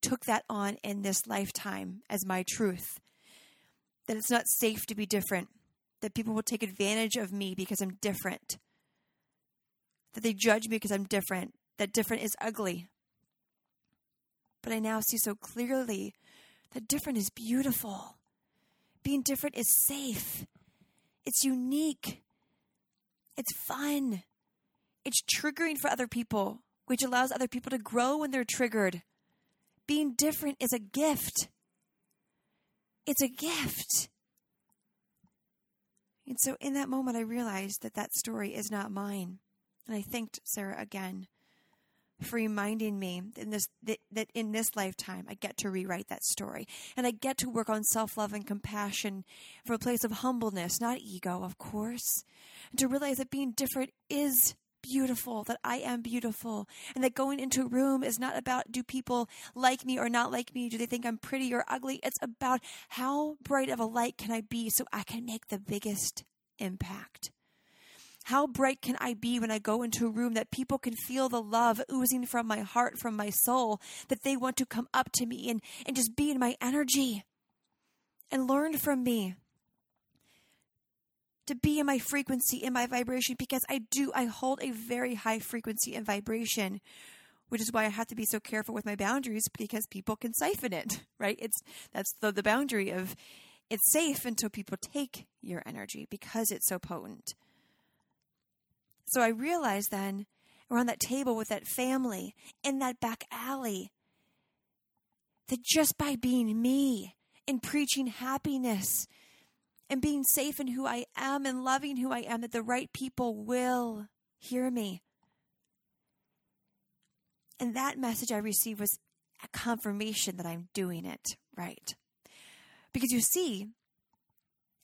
took that on in this lifetime as my truth that it's not safe to be different, that people will take advantage of me because I'm different, that they judge me because I'm different, that different is ugly. But I now see so clearly that different is beautiful. Being different is safe, it's unique, it's fun, it's triggering for other people which allows other people to grow when they're triggered. Being different is a gift. It's a gift. And so in that moment, I realized that that story is not mine. And I thanked Sarah again for reminding me in this, that, that in this lifetime, I get to rewrite that story. And I get to work on self love and compassion from a place of humbleness, not ego, of course. And to realize that being different is beautiful, that I am beautiful, and that going into a room is not about do people like me or not like me? Do they think I'm pretty or ugly? It's about how bright of a light can I be so I can make the biggest impact? How bright can I be when I go into a room that people can feel the love oozing from my heart, from my soul, that they want to come up to me and, and just be in my energy and learn from me? To be in my frequency, in my vibration, because I do, I hold a very high frequency and vibration, which is why I have to be so careful with my boundaries because people can siphon it, <laughs> right? It's, that's the, the boundary of it's safe until people take your energy because it's so potent. So I realized then, around that table with that family in that back alley, that just by being me and preaching happiness and being safe in who I am and loving who I am, that the right people will hear me. And that message I received was a confirmation that I'm doing it right. Because you see,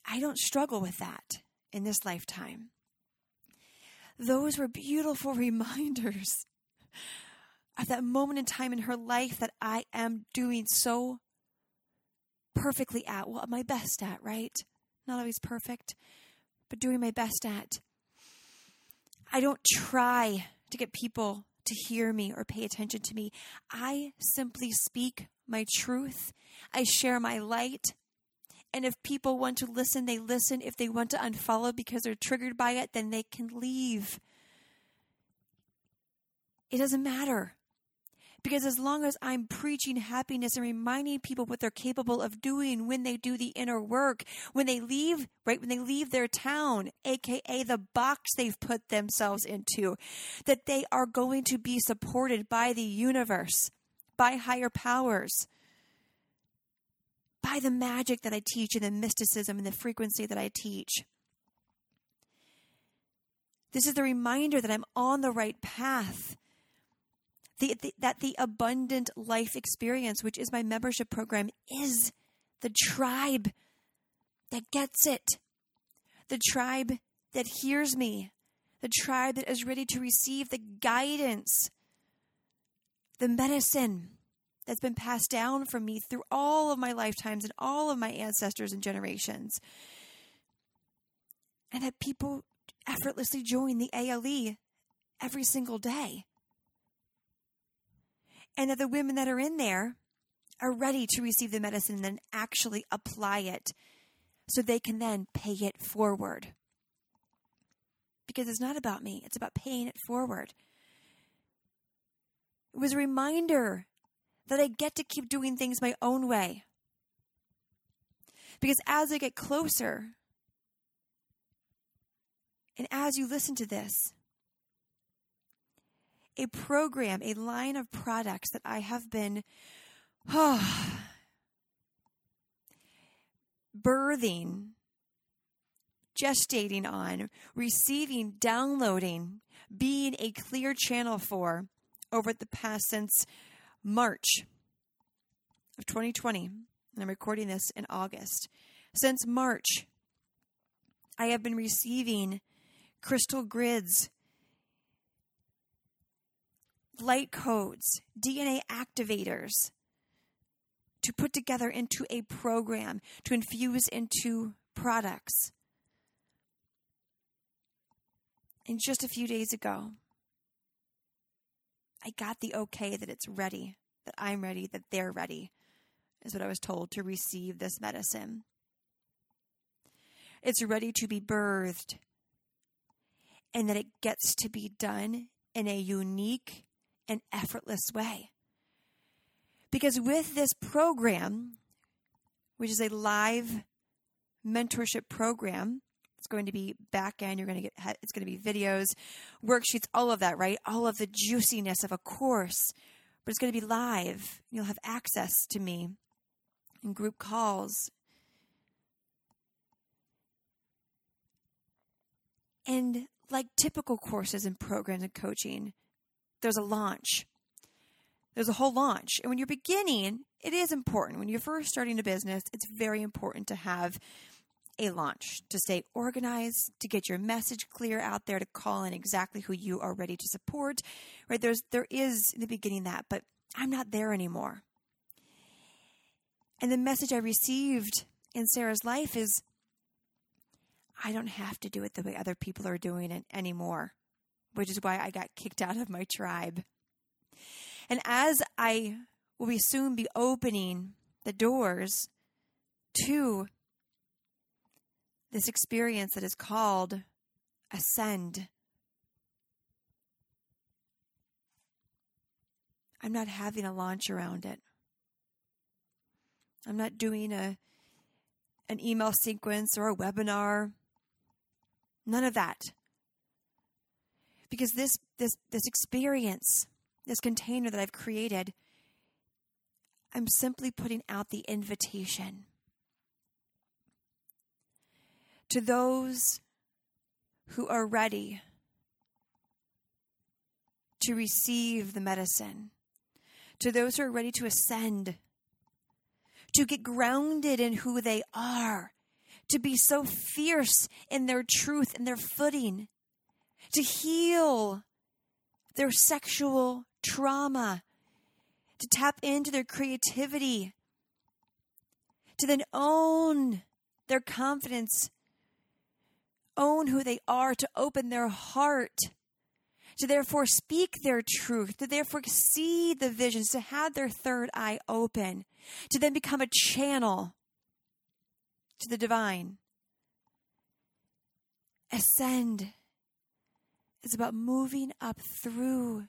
I don't struggle with that in this lifetime those were beautiful <laughs> reminders of that moment in time in her life that I am doing so perfectly at, well, my best at, right? Not always perfect, but doing my best at. I don't try to get people to hear me or pay attention to me. I simply speak my truth. I share my light. And if people want to listen, they listen. If they want to unfollow because they're triggered by it, then they can leave. It doesn't matter. Because as long as I'm preaching happiness and reminding people what they're capable of doing when they do the inner work, when they leave, right, when they leave their town, aka the box they've put themselves into, that they are going to be supported by the universe, by higher powers by the magic that I teach and the mysticism and the frequency that I teach. This is the reminder that I'm on the right path. The, the, that the abundant life experience, which is my membership program, is the tribe that gets it. The tribe that hears me. The tribe that is ready to receive the guidance, the medicine, that's been passed down from me through all of my lifetimes and all of my ancestors and generations. And that people effortlessly join the ALE every single day. And that the women that are in there are ready to receive the medicine and then actually apply it so they can then pay it forward. Because it's not about me, it's about paying it forward. It was a reminder that I get to keep doing things my own way. Because as I get closer, and as you listen to this, a program, a line of products that I have been oh, <sighs> birthing, gestating on, receiving, downloading, being a clear channel for over the past since March of 2020, and I'm recording this in August. Since March, I have been receiving crystal grids, light codes, DNA activators to put together into a program to infuse into products. And just a few days ago, I got the okay that it's ready, that I'm ready, that they're ready, is what I was told to receive this medicine. It's ready to be birthed, and that it gets to be done in a unique and effortless way. Because with this program, which is a live mentorship program, going to be back end. You're going to get, it's going to be videos, worksheets, all of that, right? All of the juiciness of a course, but it's going to be live. You'll have access to me in group calls. And like typical courses and programs and coaching, there's a launch. There's a whole launch. And when you're beginning, it is important. When you're first starting a business, it's very important to have a launch, to stay organized, to get your message clear out there, to call in exactly who you are ready to support. Right? There's there is in the beginning that, but I'm not there anymore. And the message I received in Sarah's life is I don't have to do it the way other people are doing it anymore, which is why I got kicked out of my tribe. And as I will be soon be opening the doors to this experience that is called ascend. I'm not having a launch around it. I'm not doing a an email sequence or a webinar. None of that. Because this this this experience, this container that I've created, I'm simply putting out the invitation to those who are ready to receive the medicine, to those who are ready to ascend, to get grounded in who they are, to be so fierce in their truth and their footing, to heal their sexual trauma, to tap into their creativity, to then own their confidence own who they are, to open their heart, to therefore speak their truth, to therefore see the visions, to have their third eye open, to then become a channel to the divine. Ascend is about moving up through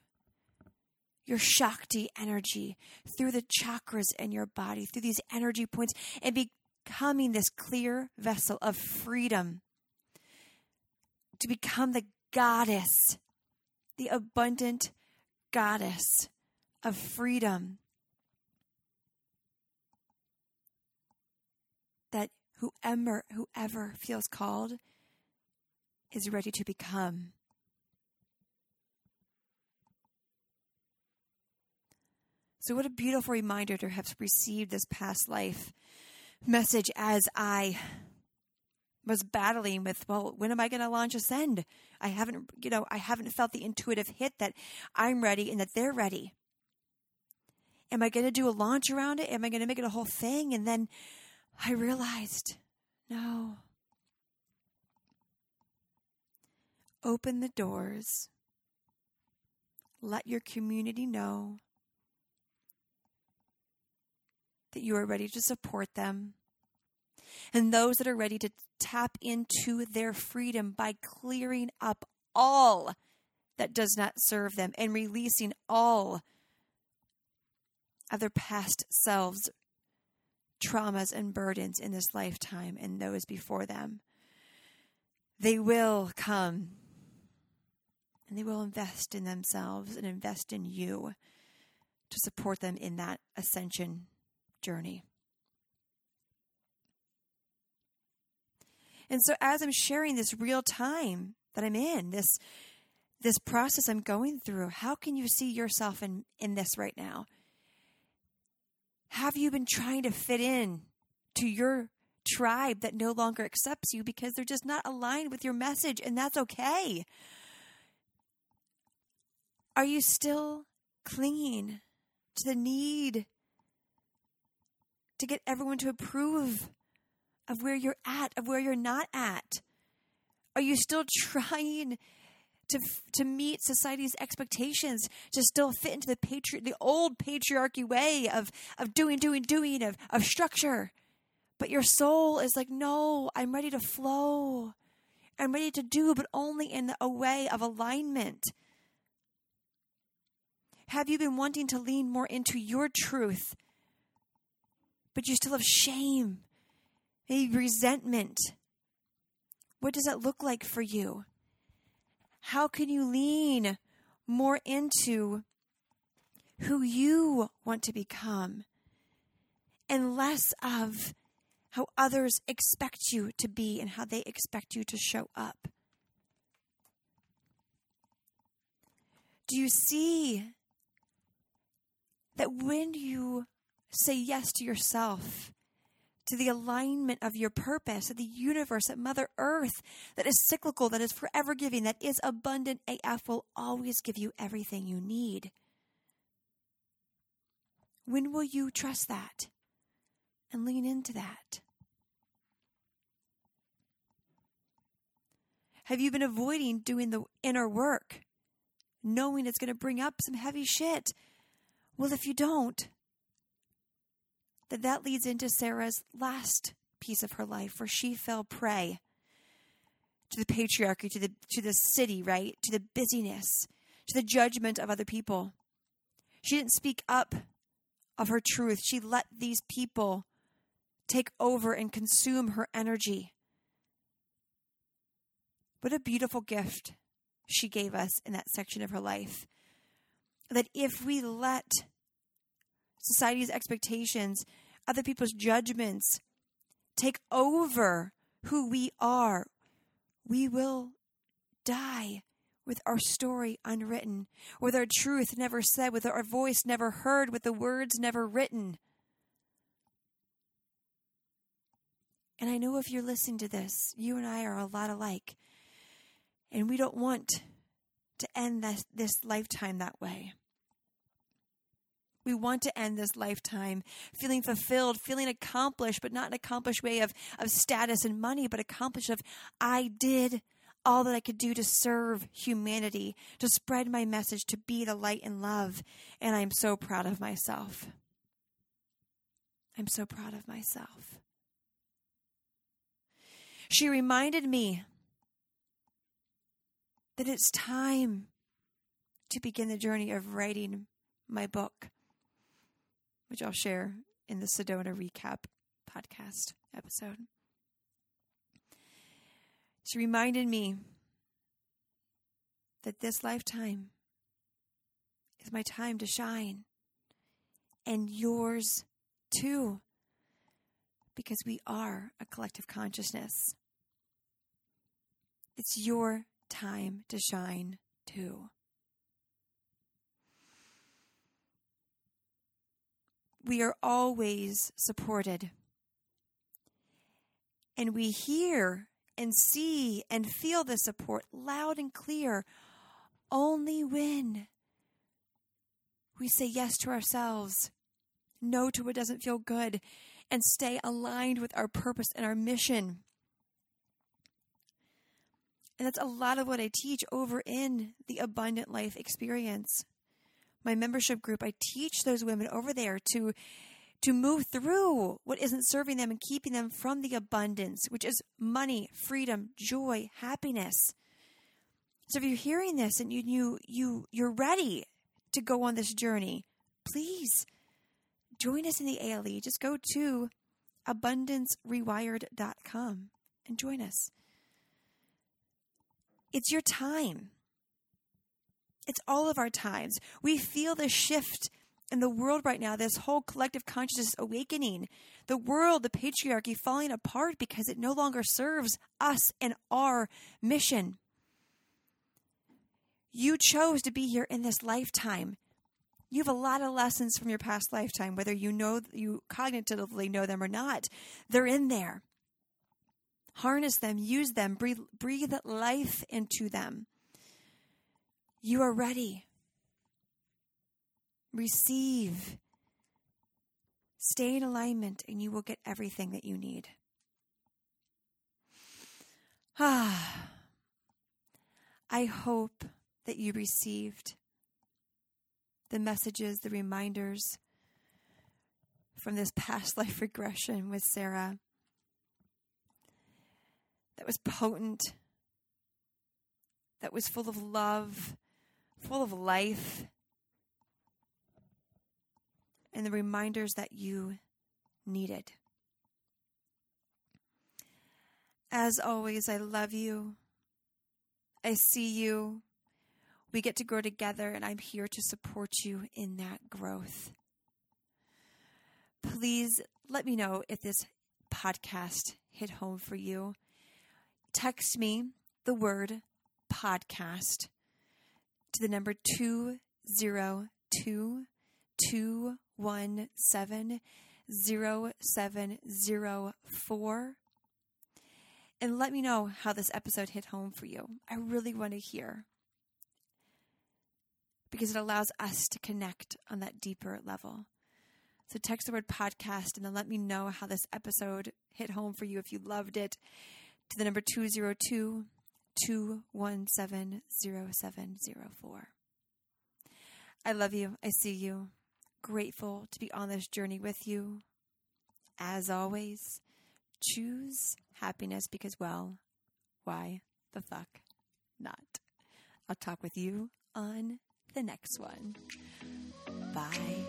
your Shakti energy, through the chakras in your body, through these energy points, and becoming this clear vessel of freedom to become the goddess, the abundant goddess of freedom. That whoever whoever feels called is ready to become. So, what a beautiful reminder to have received this past life message as I was battling with, well, when am I going to launch Ascend? I haven't, you know, I haven't felt the intuitive hit that I'm ready and that they're ready. Am I going to do a launch around it? Am I going to make it a whole thing? And then I realized, no. Open the doors. Let your community know that you are ready to support them and those that are ready to tap into their freedom by clearing up all that does not serve them and releasing all of their past selves, traumas, and burdens in this lifetime and those before them. They will come and they will invest in themselves and invest in you to support them in that ascension journey. And so as I'm sharing this real time that I'm in, this this process I'm going through, how can you see yourself in, in this right now? Have you been trying to fit in to your tribe that no longer accepts you because they're just not aligned with your message, and that's okay? Are you still clinging to the need to get everyone to approve of where you're at, of where you're not at? Are you still <laughs> trying to to meet society's expectations to still fit into the patri- the old patriarchy way of of doing, doing, doing, of of structure? But your soul is like, no, I'm ready to flow. I'm ready to do, but only in a way of alignment. Have you been wanting to lean more into your truth, but you still have shame maybe resentment. What does that look like for you? How can you lean more into who you want to become and less of how others expect you to be and how they expect you to show up? Do you see that when you say yes to yourself, to the alignment of your purpose, of the universe, that Mother Earth, that is cyclical, that is forever giving, that is abundant AF, will always give you everything you need. When will you trust that and lean into that? Have you been avoiding doing the inner work, knowing it's going to bring up some heavy shit? Well, if you don't, that that leads into Sarah's last piece of her life where she fell prey to the patriarchy, to the to the city, right? To the busyness, to the judgment of other people. She didn't speak up of her truth. She let these people take over and consume her energy. What a beautiful gift she gave us in that section of her life. That if we let society's expectations, other people's judgments take over who we are, we will die with our story unwritten, with our truth never said, with our voice never heard, with the words never written. And I know if you're listening to this, you and I are a lot alike. And we don't want to end this, this lifetime that way. We want to end this lifetime feeling fulfilled, feeling accomplished, but not an accomplished way of, of status and money, but accomplished of I did all that I could do to serve humanity, to spread my message, to be the light and love. And I'm so proud of myself. I'm so proud of myself. She reminded me that it's time to begin the journey of writing my book, which I'll share in the Sedona Recap podcast episode. She reminded me that this lifetime is my time to shine, and yours too, because we are a collective consciousness. It's your time to shine too. We are always supported. And we hear and see and feel the support loud and clear only when we say yes to ourselves, no to what doesn't feel good, and stay aligned with our purpose and our mission. And that's a lot of what I teach over in the Abundant Life Experience. My membership group, I teach those women over there to to move through what isn't serving them and keeping them from the abundance, which is money, freedom, joy, happiness. So if you're hearing this and you you you you're ready to go on this journey, please join us in the ALE. Just go to abundancerewired.com and join us. It's your time. It's all of our times. We feel the shift in the world right now, this whole collective consciousness awakening, the world, the patriarchy falling apart because it no longer serves us and our mission. You chose to be here in this lifetime. You have a lot of lessons from your past lifetime, whether you know you cognitively know them or not. They're in there. Harness them, use them, breathe, breathe life into them. You are ready receive, stay in alignment, and you will get everything that you need. Ah, <sighs> I hope that you received the messages, the reminders from this past <laughs> life regression with Sarah that was potent, that was full of love, full of life, and the reminders that you needed. As always, I love you. I see you. We get to grow together, and I'm here to support you in that growth. Please let me know if this podcast hit home for you. Text me the word podcast to the number 202 one seven zero seven zero four and let me know how this episode hit home for you. I really want to hear because it allows us to connect on that deeper level. So text the word podcast and then let me know how this episode hit home for you if you loved it to the number 202 217 I love you. I see you. Grateful to be on this journey with you. As always, choose happiness because, well, why the fuck not? I'll talk with you on the next one. Bye.